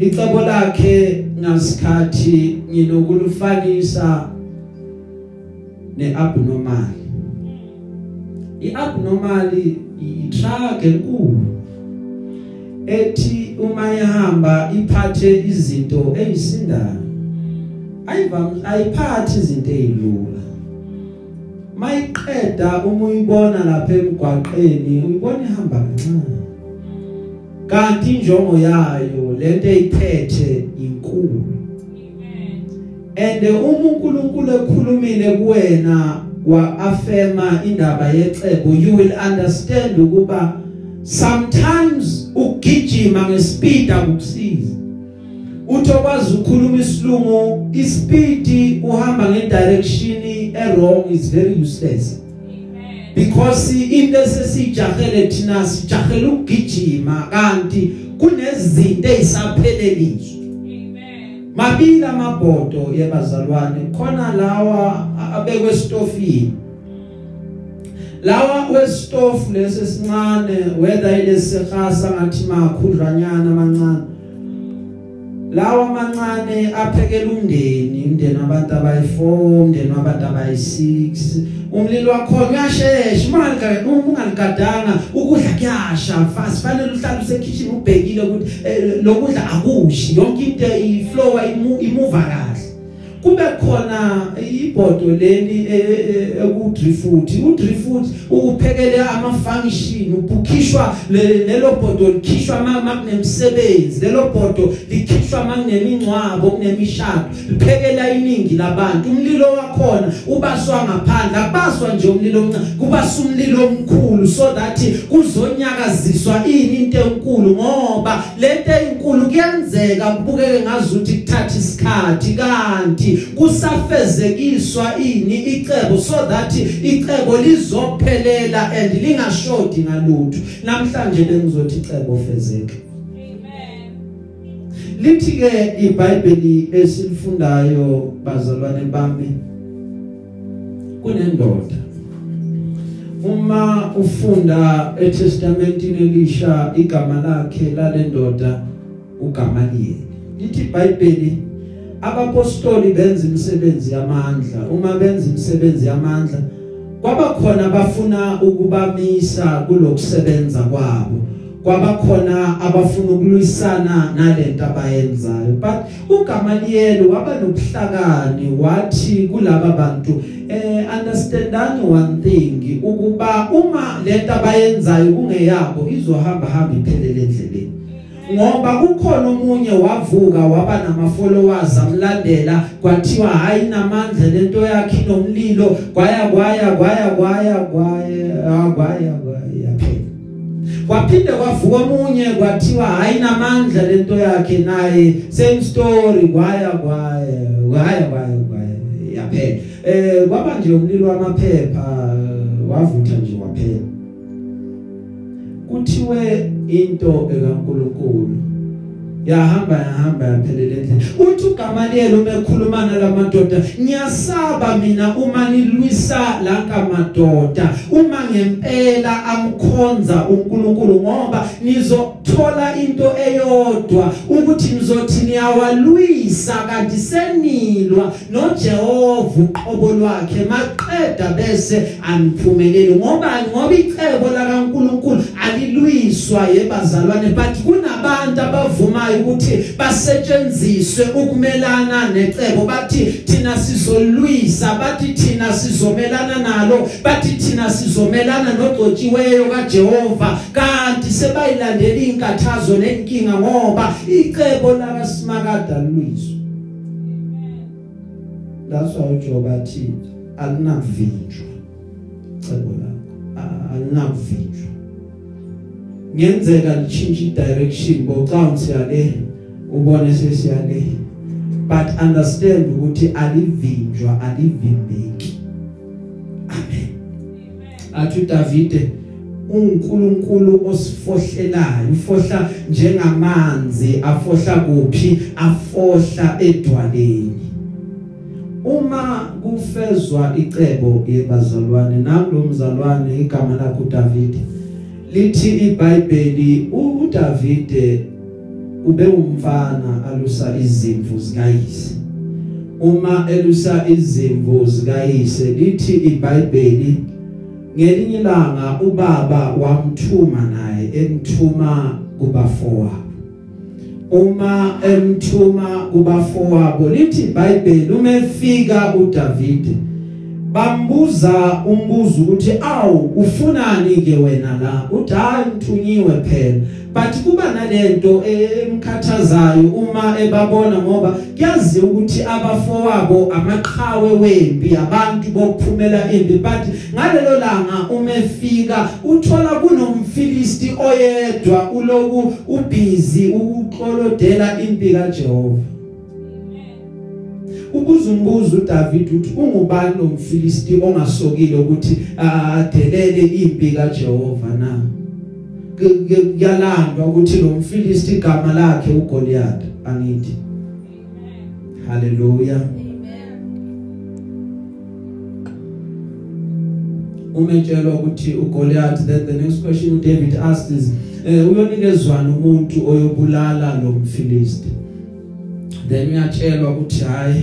Icebo lakhe ngasikhathi nginokulifanisa neabnormal. Iabnormal itruck enkulu. Ethi uma ihamba iphathe izinto ezisindayo ayivam ayiphathi izinto ezilula mayiqeda uma uyibona lapha emgwaqeni uyibona ihamba kancane. Kanti injongo yayo lento eyiphethe inkulu. Amen. and uma uNkulunkulu ekhulumile kuwena wa affirma indaba yecebo you will understand ukuba sometimes ukugijima ngespeed akukusiza uthokwazi ukukhuluma isilungu ispeed uhamba ngedirection errong is very useless. Because into esesijahele thina sijahela ukugijima kanti kunezinto ezisaphelelizwe. Mabili amabhodo yebazalwane khona lawa abekwe stofini lawa westofu lesesincane whether ilesihasa ngathi makhudlwanyana amancane. Lawa amancane aphekela umndeni umndeni wabantu abayi4 umndeni wabantu abayi6 umlilo wakho uyashesha. Ungalika ungaligadanga ukudla kuyasha fast fanele uhlale usekitchen ubhekile ukuthi eh, lokudla akushi. Yonke into iflow imuva kahle. Kube khona ibhodo leli ekudrifoot udrifoot uphekele ama function ubukhishwa lelo bhodo likhishwa makunemsebenzi lelo bhodo likhishwa makunemingcwabo kunemishado. Liphekela iningi labantu. Umlilo wakhona ubaswa ngaphandle abaswa nje umlilo omncane kubasa umlilo omkhulu. So that kuzonyakaziswa ini into enkulu ngoba lento enkulu kuyenzeka kubukeke ngazuthi kuthatha isikhathi kanti kusafezekiswa ini icebo so that icebo lizophelela and lingashodi ngalutho. Namhlanje bengizothi icebo fezeke. Amen. lithi ke iBhayibheli esilifundayo bazalwane bami kunendoda. Uma ufunda eTestamentini elisha igama lakhe lalendoda uGamaliyeli lithi iBhayibheli abapostoli benza imisebenzi yamandla. Uma benza imisebenzi yamandla kwaba khona bafuna ukubamisa kulokusebenza kwabo. Kwaba khona abafuna ukulwisana nalento abayenzayo. But uGamaliyeli waba nobuhlakani wathi kulaba bantu eh understandani one thing ukuba uma lento abayenzayo kungeyabo izohamba hamba iphelele endleleni. Ngoba kukhona omunye wavuka waba nama followers amlandela kwathiwa hayi namandla lento yakhe inomlilo kwaya kwaya kwaya kwaya kwaya kwaya kwaya phela. Kwaphinde kwavuka omunye kwathiwa hayi namandla lento yakhe naye same story kwaya kwaya kwaya kwaya yaphela. Eh kwaba nje umlilo wamaphepha wavutha nje. Waphela kuthiwe into ekaNkuluNkulu yahamba yahamba yaphelela endlini uthi uGamaliyeli uma ekhuluma nalamadoda ngiyasaba mina uma nilwisa lanka madoda uma ngempela amkhonza uNkulunkulu ngoba nizothola into eyodwa. Ukuthi nizothi niyawalwisa kanti senilwa. noJehova uqobo lwakhe maqeda bese aniphumeleli ngoba ngoba icebo lakaNkulunkulu alilwiswa yebazalwane but kunabantu abavumayo ukuthi basetshenziswe ukumelana necebo. Bathi thina sizolwisa bathi thina sizomelana nalo bathi thina sizomelana nogcotshiweyo kaJehova. Kanti sebayilandela inkathazo nenkinga ngoba icebo lakaSimakada lwiswa that's why uJob athi alinakuvinjwa cebo lakho. Alinakuvinjwa ngenzeka lichinje direction bocansi yale ubone sesiyale. But understand ukuthi alivinjwa alivimbeki. Amen. Athi Davide uNkulunkulu osifohlelayo ufohla njengamanzi afohla kuphi? Afohla edwaleni. Uma kufezwa icebo yebazalwane nalo mzalwane igama lakhe uDavide lithi iBhayibheli uDavide ube umfana alusa izimvu zikayise. Uma elusa izimvu zikayise lithi iBhayibheli ngelinye ilanga ubaba wamthuma naye emthuma kubafowabo. Uma emthuma kubafowabo lithi iBhayibheli uma efika uDavide bambuza umbuzo ukuthi awu ufunani ke wena la? Uthi hayi ngithunyiwe phela. But kuba nalento emkhathazayo uma ebabona ngoba kuyazi ukuthi abafowabo amaqhawe wempi abantu bokuphumela impi but ngalelo langa uma efika uthola kunomfilisti oyedwa uloku ubhizi ukuxolodela impi kaJehova. Ubuza umbuzo uDavid uthi ungubani lo mfilisti ongasokile ukuthi adelele impi kaJehova na? Kuyalandwa ukuthi lo mfilisti igama lakhe uGoliath. Angithi haleluya. Umetshelwa ukuthi uGoliath then the next question David asked is eh uyonikezwana umuntu oyobulala lo mfilisti? Then uyatshelwa ukuthi hayi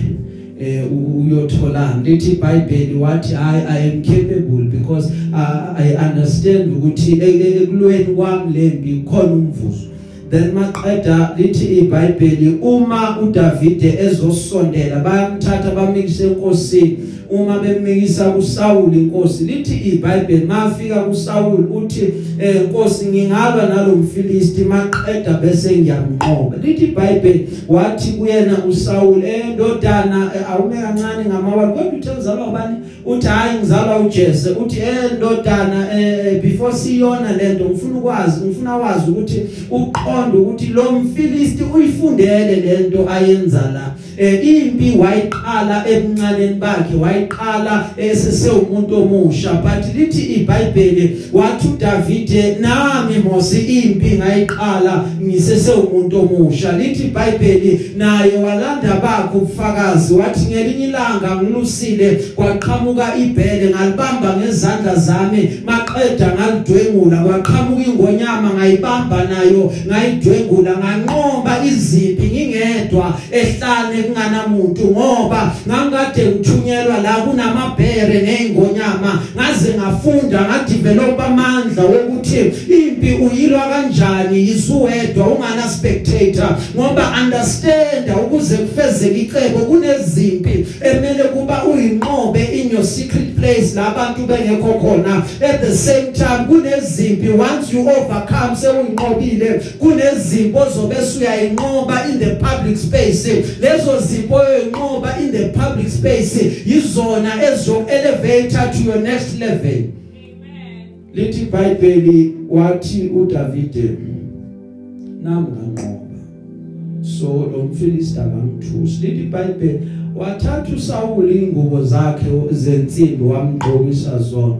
eh uyothola lithi iBhayibheli wathi i i am capable because uh, i understand ukuthi ekulweni kwami lembi khona umvuzo. Then maqeda lithi iBhayibheli uma uDavide ezosondela bayamthatha bamikise enkosini. Uma bemikisa kuSawuli inkosi lithi iBhayibheli mafika kuSawuli uthi eh Nkosi ngingalwa nalomfilisti maqeda bese ngiyamnqoba. Lithi iBhayibheli wathi kuyena uSawuli eh ndodana eh, awume kancane ngamawali kodwa uthe uzalwa ubani uthi hayi ngizalwa uJese. Uthi eh ndodana eh before siyona lento ngifuna ukwazi ngifuna wazi ukuthi uqonde ukuthi lo mfilisti uyifundele lento ayenza la. Eh impi wayiqala ebuncaneni bakhe wayiqala esesewumuntu omusha. But lithi iBhayibheli wathi uDavide nami mosi impi ngayiqala ngisesewumuntu omusha. Lithi iBhayibheli naye walanda bakho ubufakazi. Wathi ngelinye ilanga ngilusile kwaqhamuka ibhele ngalibamba ngezandla zami maqeda ngalidwengula. Kwaqhamuka ingonyama ngayibamba nayo ngayidwengula. Nganqoba izimpi ngingedwa ehlane kunganamuntu ngoba ngangikade ngithunyelwa la kunamabhere neingonyama ngaze ngafunda ngadevelop amandla wokuthi impi uyilwa kanjani isuwedwa ungana spectator ngoba understand ukuze kufezeke icebo kunezimpi emele kuba uyinqobe in your secret place la bantu bengekho khona. At the same time kunezimpi once you overcome sewuyinqobile kunezimpi ozobe usuyayinqoba in the public space. Lezo zimpi oyinqoba in the public space yizona ezo elevator to your next level. Lithi iBhayibheli wathi uDavide nami nganqoba so lo mfilisti akamthusi lithi iBhayibheli wathatha uSawuli ingubo zakhe zensimbi wamgqokisa zona.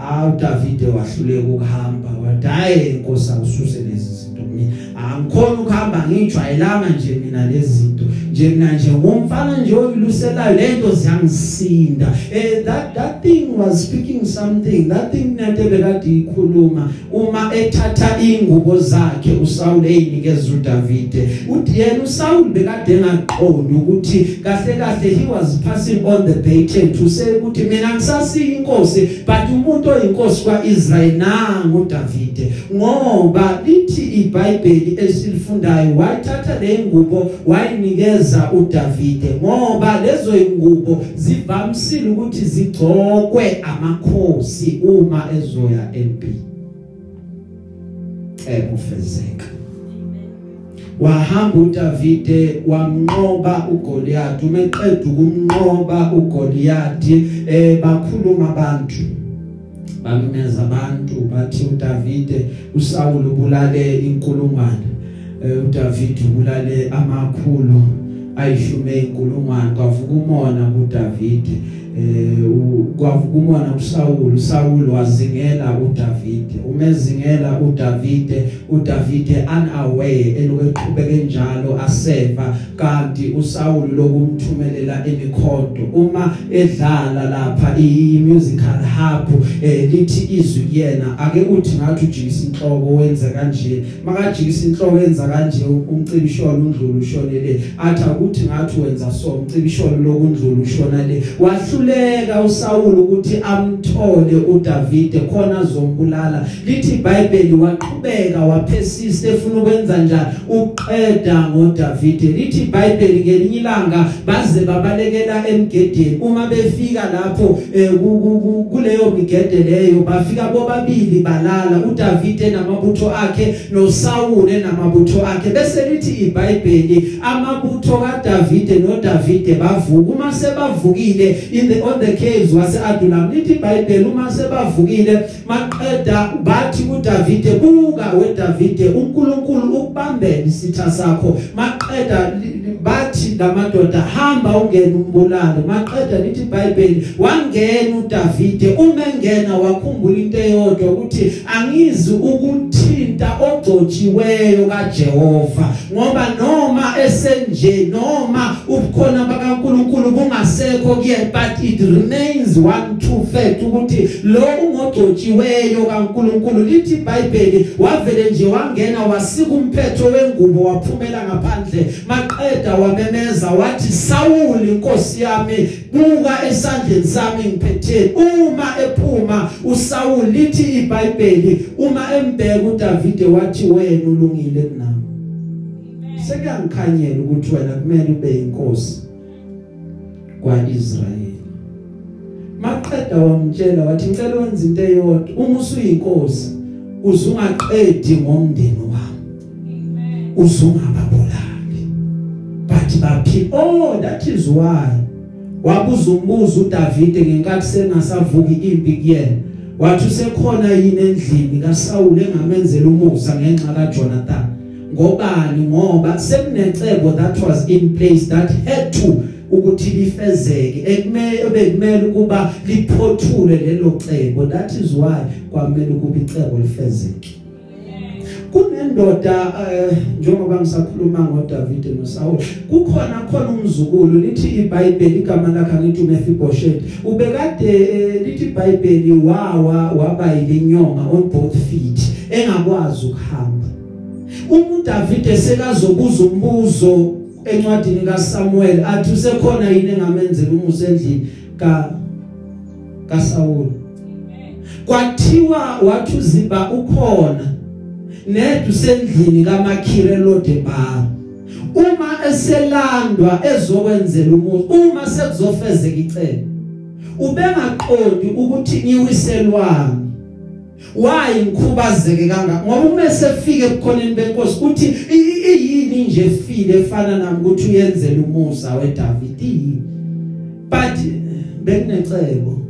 Ah uDavide wahluleka ukuhamba wathi hayi inkosi awususe lezi zinto kimi angikhona ukuhamba ngijwayelanga nje mina lezi zinto. Nje mina nje ngumfana nje oyilusela lento ziyangisinda eh that that thing was speaking something. That thing nento bekade ikhuluma. Uma ethatha ingubo zakhe uSaul eyinikeza uDavide. Uthi yena uSaul bekade engaqondi ukuthi kahle kahle he was passing on the baton to say ukuthi mina ngisasiya inkosi but umuntu oyinkosi kwaIsrael nangu uDavide ngoba lithi iBhayibheli esilifundayo wathatha le ngubo wayinikeza uDavide ngoba lezo ingubo zivamisile ukuthi zigcokwe amakhosi uma ezoya empini ekufezeka wahamba uDavide wamnqoba uGoliath umeqeda ukumnqoba uGoliath eh bakhuluma abantu. Bamemeza abantu bathi uDavide uSaul ubulale inkulungwane. Eh uDavide ubulale amakhulu ayishume inkulungwane kwavuka umona kuDavide. Eh u- kwavuka umona kuSaul uSaul wazingela uDavide umezingela uDavide uDavide unaware elokuqhubeka njalo aseva kanti uSaul lokumthumelela emikhonto uma edlala lapha i-musical hub eh lithi izwi kuyena ake uthi ngathi ujikisa inhloko wenza kanje. Makajikisa inhloko yenza kanje umcibisholo undlulu ushonele athi akuthi ngathi wenza so umcibisholo lokundlulu ushona le. Wahluleka uSaul ukuthi amthole uDavide khona zombulala lithi iBhayibheli waqhubeka waphesisa efuna ukwenza njani? Uqeda ngoDavide. Lithi iBhayibheli ngelinye ilanga baze babalekela emgedeni. Uma befika lapho eh, ku- ku- ku- kuleyo migede leyo bafika bobabili balala. uDavide namabutho akhe noSaul namabutho akhe. Bese lithi iBhayibheli amabutho kaDavide noDavide bavuka. Uma sebavukile in the on the caves wase Adullam lithi iBhayibheli uma sebavukile maqeda bathi uDavide buka weDavide uNkulunkulu ukubambele isitha sakho. Maqeda bathi lamadoda hamba ungena umbulalo maqeda lithi iBhayibheli wangena uDavide umengena wakhumbula into eyodwa ukuthi angizi ukuthinta ogcotshiweyo kaJehova ngoba noma esenje noma ubukhona bakaNkuluNkulu bungasekho kuye but it remains one true fact ukuthi lo ungogcotshiweyo kaNkuluNkulu lithi iBhayibheli wavele nje wangena wasika umphetho wengubo waphumela ngaphandle maqeda wamemeza wathi Sawuli inkosi yami buka esandleni sami ngiphethe. Uma ephuma uSawuli lithi iBhayibheli uma embheka uDavid wathi wena ulungile kunami sekuyangikhanyela ukuthi wena kumele ube inkosi kwaIsrayeli maqeda wamtshela wathi ngicela wenze into eyodwa. Uma usuyinkosi uzungaqedi ngomndeni wami. Uzungababulali but baphi oh that is why. Wabuza umbuzo uDavid ngenkathi sengasavuki impi kuyena. Wathi usekhona yini endlini? kaSaul engamenzela umusa ngenxa kaJonathan. Ngobani? Ngoba sekunecebo that was in place that had to ukuthi lifezeke. Ekumele bekumele ukuba liphothule lelo cebo. That is why kwamele ukuba icebo lifezeke. Kunendoda eh, njengoba ngisakhuluma ngoDavid noSaul kukhona khona umzukulu lithi iBhayibheli igama lakhe ngithi uMephibosheth ubekade eh, lithi iBhayibheli wawa waba yinyonga on both feet engakwazi ukuhamba. Uma uDavid esekazobuza umbuzo encwadini kaSamuel athi usekhona yini engamenzela umusa endlini ka kaSaul? Kwathiwa wathi uziba ukhona. Nedu sendlini kaMakhire Lodebar uma eselandwa ezokwenzela umuzi uma sekuzofezeka icebo ubengaqondi ukuthi ngiwiselwani. Why ngikhubazeke kanga ngoba uma sefike ebukhoneni benkosi uthi iyini nje efile efana nami ukuthi uyenzele umusa weDavid yini? But bekunecebo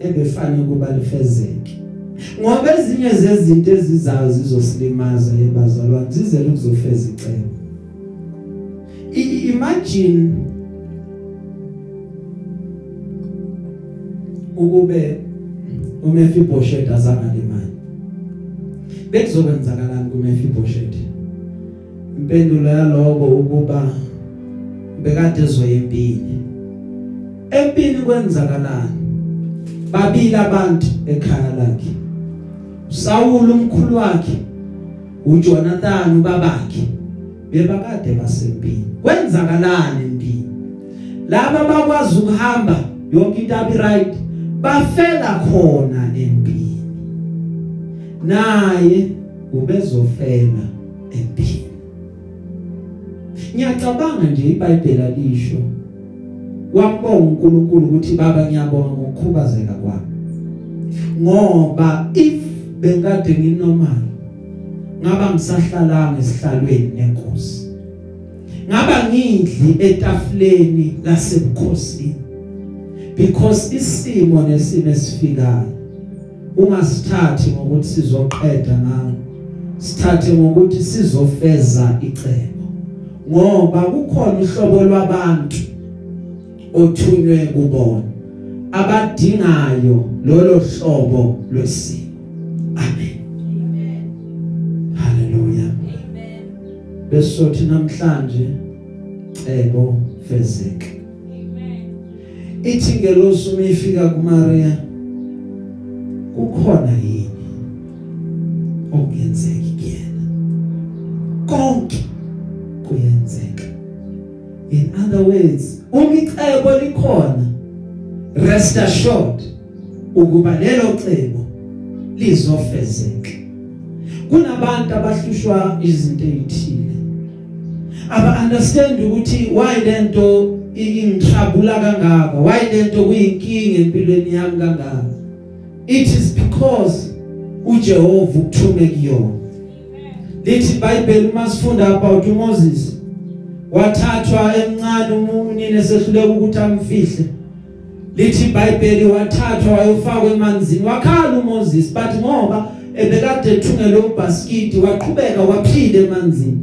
ebefanele kuba lifezeke. Ngoba ezinye zezinto ezizayo zizosilimaza ebazalwane zizele ukuzofeza icebo. Imagine ukube uMephibosheth azangalimali. Bekuzokwenzakalani kuMephibosheth? Impendulo yaloko ukuba bekade ezoyempini empini. Kwenzakalani babili abantu ekhaya lakhe. uSawul umkhulu wakhe uJonathan ubabakhe bebakade basempini kwenzakalani empini laba bakwazi ukuhamba yonke into abi right bafela khona empini. Naye ubezofela empini. Ngiyacabanga nje iBhayibheli alisho wabonga uNkulunkulu ukuthi baba ngiyabonga ngokukhubazeka kwami. Ngoba if bengade nginormal ngaba ngisahlalanga esihlalweni nenkosi. Ngaba ngidli etafuleni lasebukhosini. Because isimo nesimo esifikayo ungasithathi ngokuthi sizoqeda ngawo sithathe ngokuthi sizofeza icebo. Ngoba kukhona uhlobo lwabantu othunywe kubona abadingayo lolo hlobo lwesimo. Amen Amen. haleluya Amen. besothi namhlanje cebo fezeke ithi ngelosi uma ifika kuMaria kukhona yini okuyenzeka kuyena konke kuyenzeka in other words uma icebo likhona rest assured ukuba lelo cebo lizofezeka. Kunabantu abahlushwa izinto ezithile. Aba understand ukuthi why lento ingithabula kangaka why lento kuyinkinga empilweni yami kangaka it is because uJehova ukuthume kuyona. Lithi iBhayibheli uma sifunda about uMoses wathathwa emncane umunini esehluleka ukuthi amfihle. Lithi iBhayibheli wathathwa wayofakwa emanzini wakhala uMoses but ngoba ebekade ethungele ubhaskidi waqhubeka waphila emanzini.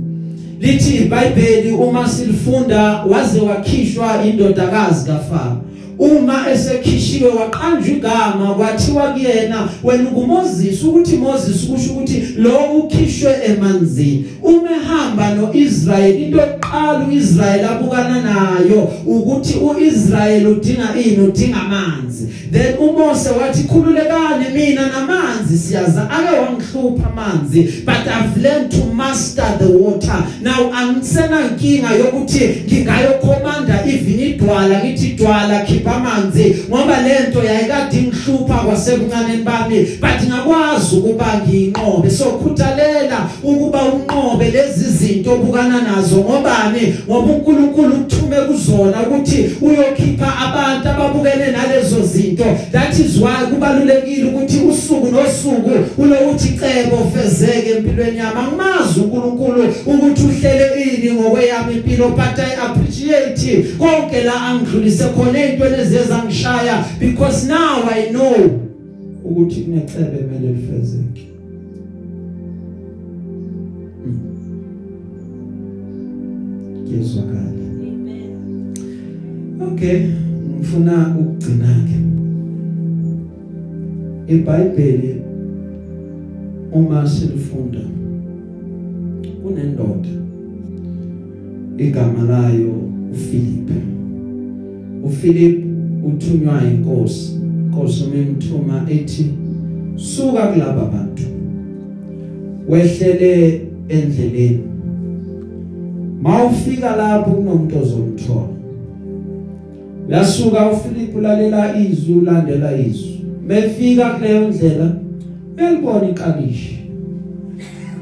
Lithi iBhayibheli uma silifunda waze wakhishwa indodakazi kaFaro. Uma esekhishiwe waqanjwa igama kwathiwa kuyena wena nguMoses ukuthi Moses kusho ukuthi lo ukhishwe emanzini. Uma ehamba noIsrael into eqala uIsrael abukana nayo ukuthi uIsrael udinga ini udinga amanzi. Then uMose wathi khululekani mina namanzi siyaza. Ake wangihlupha amanzi but I've learned to master the water. Now angisena inkinga yokuthi ngingayokhomanda even idwala ngithi idwala khipha ngiyokhipha amanzi ngoba lento yayikade ingihlupha kwasebuncaneni bami. But ngakwazi ukuba ngiyinqobe so khuthalela ukuba unqobe lezi zinto obukana nazo ngobani? Ngoba uNkulunkulu ukuthume kuzona ukuthi uyokhipha abantu ababukene nalezo zinto. That is why kubalulekile ukuthi usuku nosuku ulokuthi cebo fezeke empilweni yami. Angimazi uNkulunkulu ukuthi uhlele ini ngokweyami impilo but I appreciate konke la angidlulise khona ezintweni eziyeza ngishaya because now I know ukuthi kunecebe emele lifezeke. Ngizwakala Amen. Okay ngifuna ukugcina ke. iBhayibheli uma silifunda kunendoda igama layo uPhilip uPhilip uthunywa inkosi inkosi umemthuma ethi suka kulaba bantu wehlele endleleni. Mawufika lapho kunomuntu ozomthola yasuka uPhilip ulalela izwi ulandela izwi. Mefika kuleyo ndlela elibona ikalishi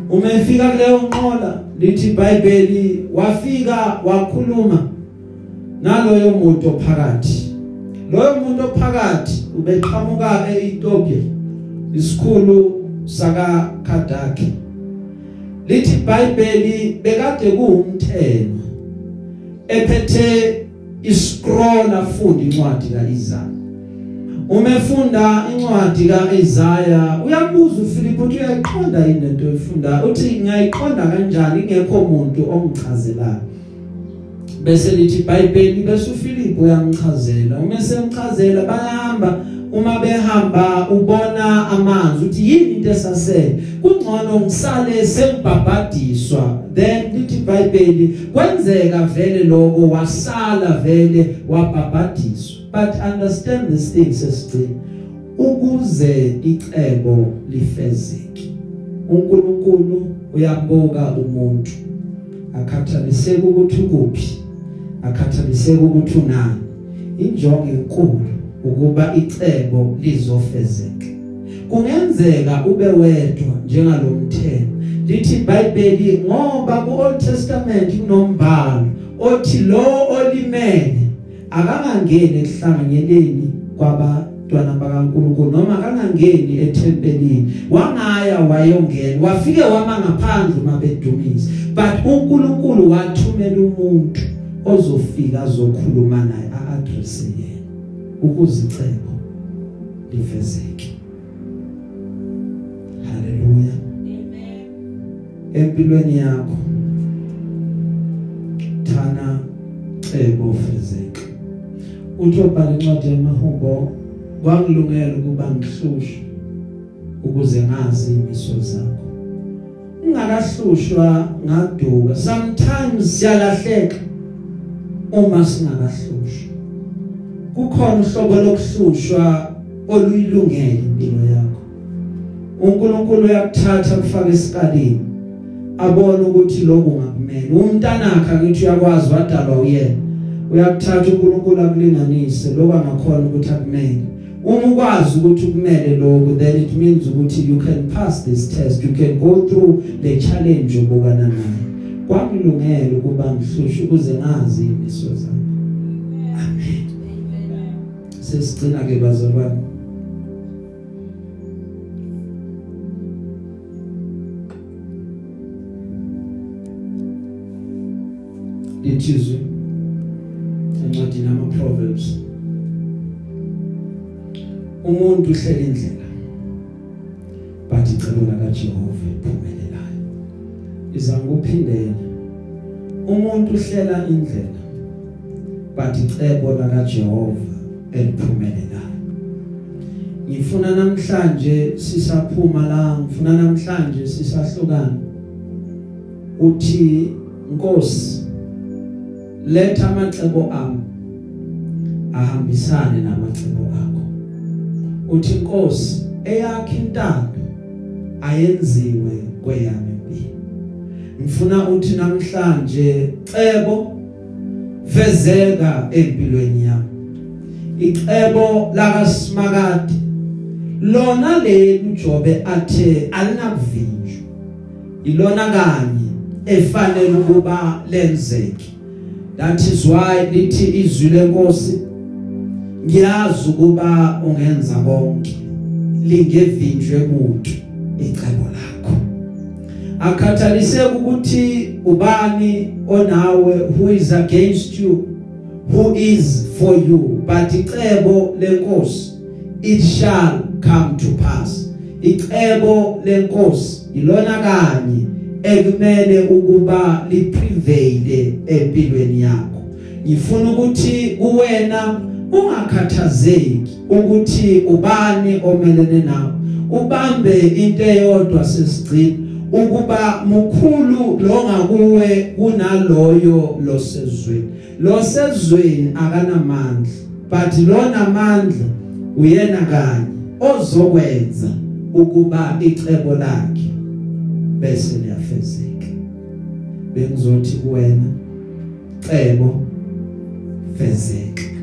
uma efika kuleyo nqola lithi iBhayibheli wafika wakhuluma. Naloyo muntu ophakathi. Loyo muntu ophakathi ubeqhamuka eEthiopia isikhulu saka Kadaki lithi iBhayibheli bekade kuumthelo ephethe iscroll afunda incwadi kaIsaya. Uma efunda incwadi kaIsaya. Uyabuza uPhilip ukuthi uyayiqonda yini lento oyifunda? Uthi ngiyayiqonda kanjani? Ingekho umuntu ongichazelayo. Bese lithi iBhayibheli bese uPhilip uyamchazela. Uma esemchazela bayahamba. Uma behamba ubona amanzi uthi yini into esasele. Kungcono ngisale sengibhabhadiswa. Then lithi iBhayibheli kwenzeka vele lokho. Wasala vele wabhabhadiswa. But understand this thing sesicini ukuze icebo lifezeke uNkulunkulu uyambuka umuntu. Akhathaliseke ukuthi ukuphi. Akhathaliseke ukuthi unani. Injongo enkulu ukuba icebo lizofezeka. Kungenzeka ube wedwa njengalomthelo lithi iBhayibheli ngoba kuOld Testament kunombhalo othi lo olimele akangangeni ekuhlanganyeleni kwabantwana bakaNkuluNkulu noma akangangeni ethempelini. Wangaya wayongena wafike wama ngaphandle mabedumisa but uNkulunkulu wathumela umuntu. Ozofika azokhuluma naye a-address yena ukuzicebo lifezeke. Haleluya Amen. empilweni yakho thana cebo fezeka uthi obhala incwadi yamahumbo kwangilungela ukuba ngihlushwe ukuze ngazi imiso zakho. Ungakahlushwa ngaduka. Sometimes siyalahleka. Uma singakahlushwa kukhona uhlobo lokuhlushwa oluyilungele impilo yakho. uNkulunkulu uyakuthatha kufaka esikalini abone ukuthi lokhu ngakumele. Umntanakhe ngithi uyakwazi wadalwa uyena. Uyakuthatha uNkulunkulu akulinganise lokho angakhona ukuthi akumele. Uma ukwazi ukuthi kumele lokho then it means ukuthi you can pass this test. You can go through the challenge obukana nayo. Kwangilungela ukuba ngihlushe ukuze ngazi imiso zakho amen sesigcina ke bazalwane. Lithizwe. Encwadini ama Proverbs umuntu uhlela indlela but icebo la kaJehova iphumelelayo izange uphindele umuntu uhlela indlela but icebo la kaJehova eliphumelelayo ngifuna namhlanje sisaphuma la ngifuna namhlanje sisahlukana. Uthi Nkosi letha amacebo ami ahambisane namacebo akho. Uthi Nkosi eyakhe intando ayenziwe kweyami ngifuna uthi namhlanje cebo fezeka empilweni yami. Icebo lakaSimakade lona leli uJobe athe alinakuvinjwa. Ilona kanye efanele ukuba lenzeke. That is why lithi izwi lenkosi ngiyazi ukuba ungenza konke lingevinjwe kuthi icebo lakho. Akhathalise ukuthi ubani onawe who is against you who is for you. But icebo lenkosi it shall come to pass. Icebo lenkosi ilona kanye ekumele ukuba liprevail empilweni yakho. Ngifuna ukuthi kuwena ungakhathazeki ukuthi ubani omelene nawe ubambe into eyodwa sesigcina ukuba mukhulu lo ngakuwe kunaloyo losezweni. Losezweni akanamandla but lona amandla uyena kanye ozokwenza ukuba icebo lakhe bese liyafezeka. Bengizothi kuwena cebo fezeka.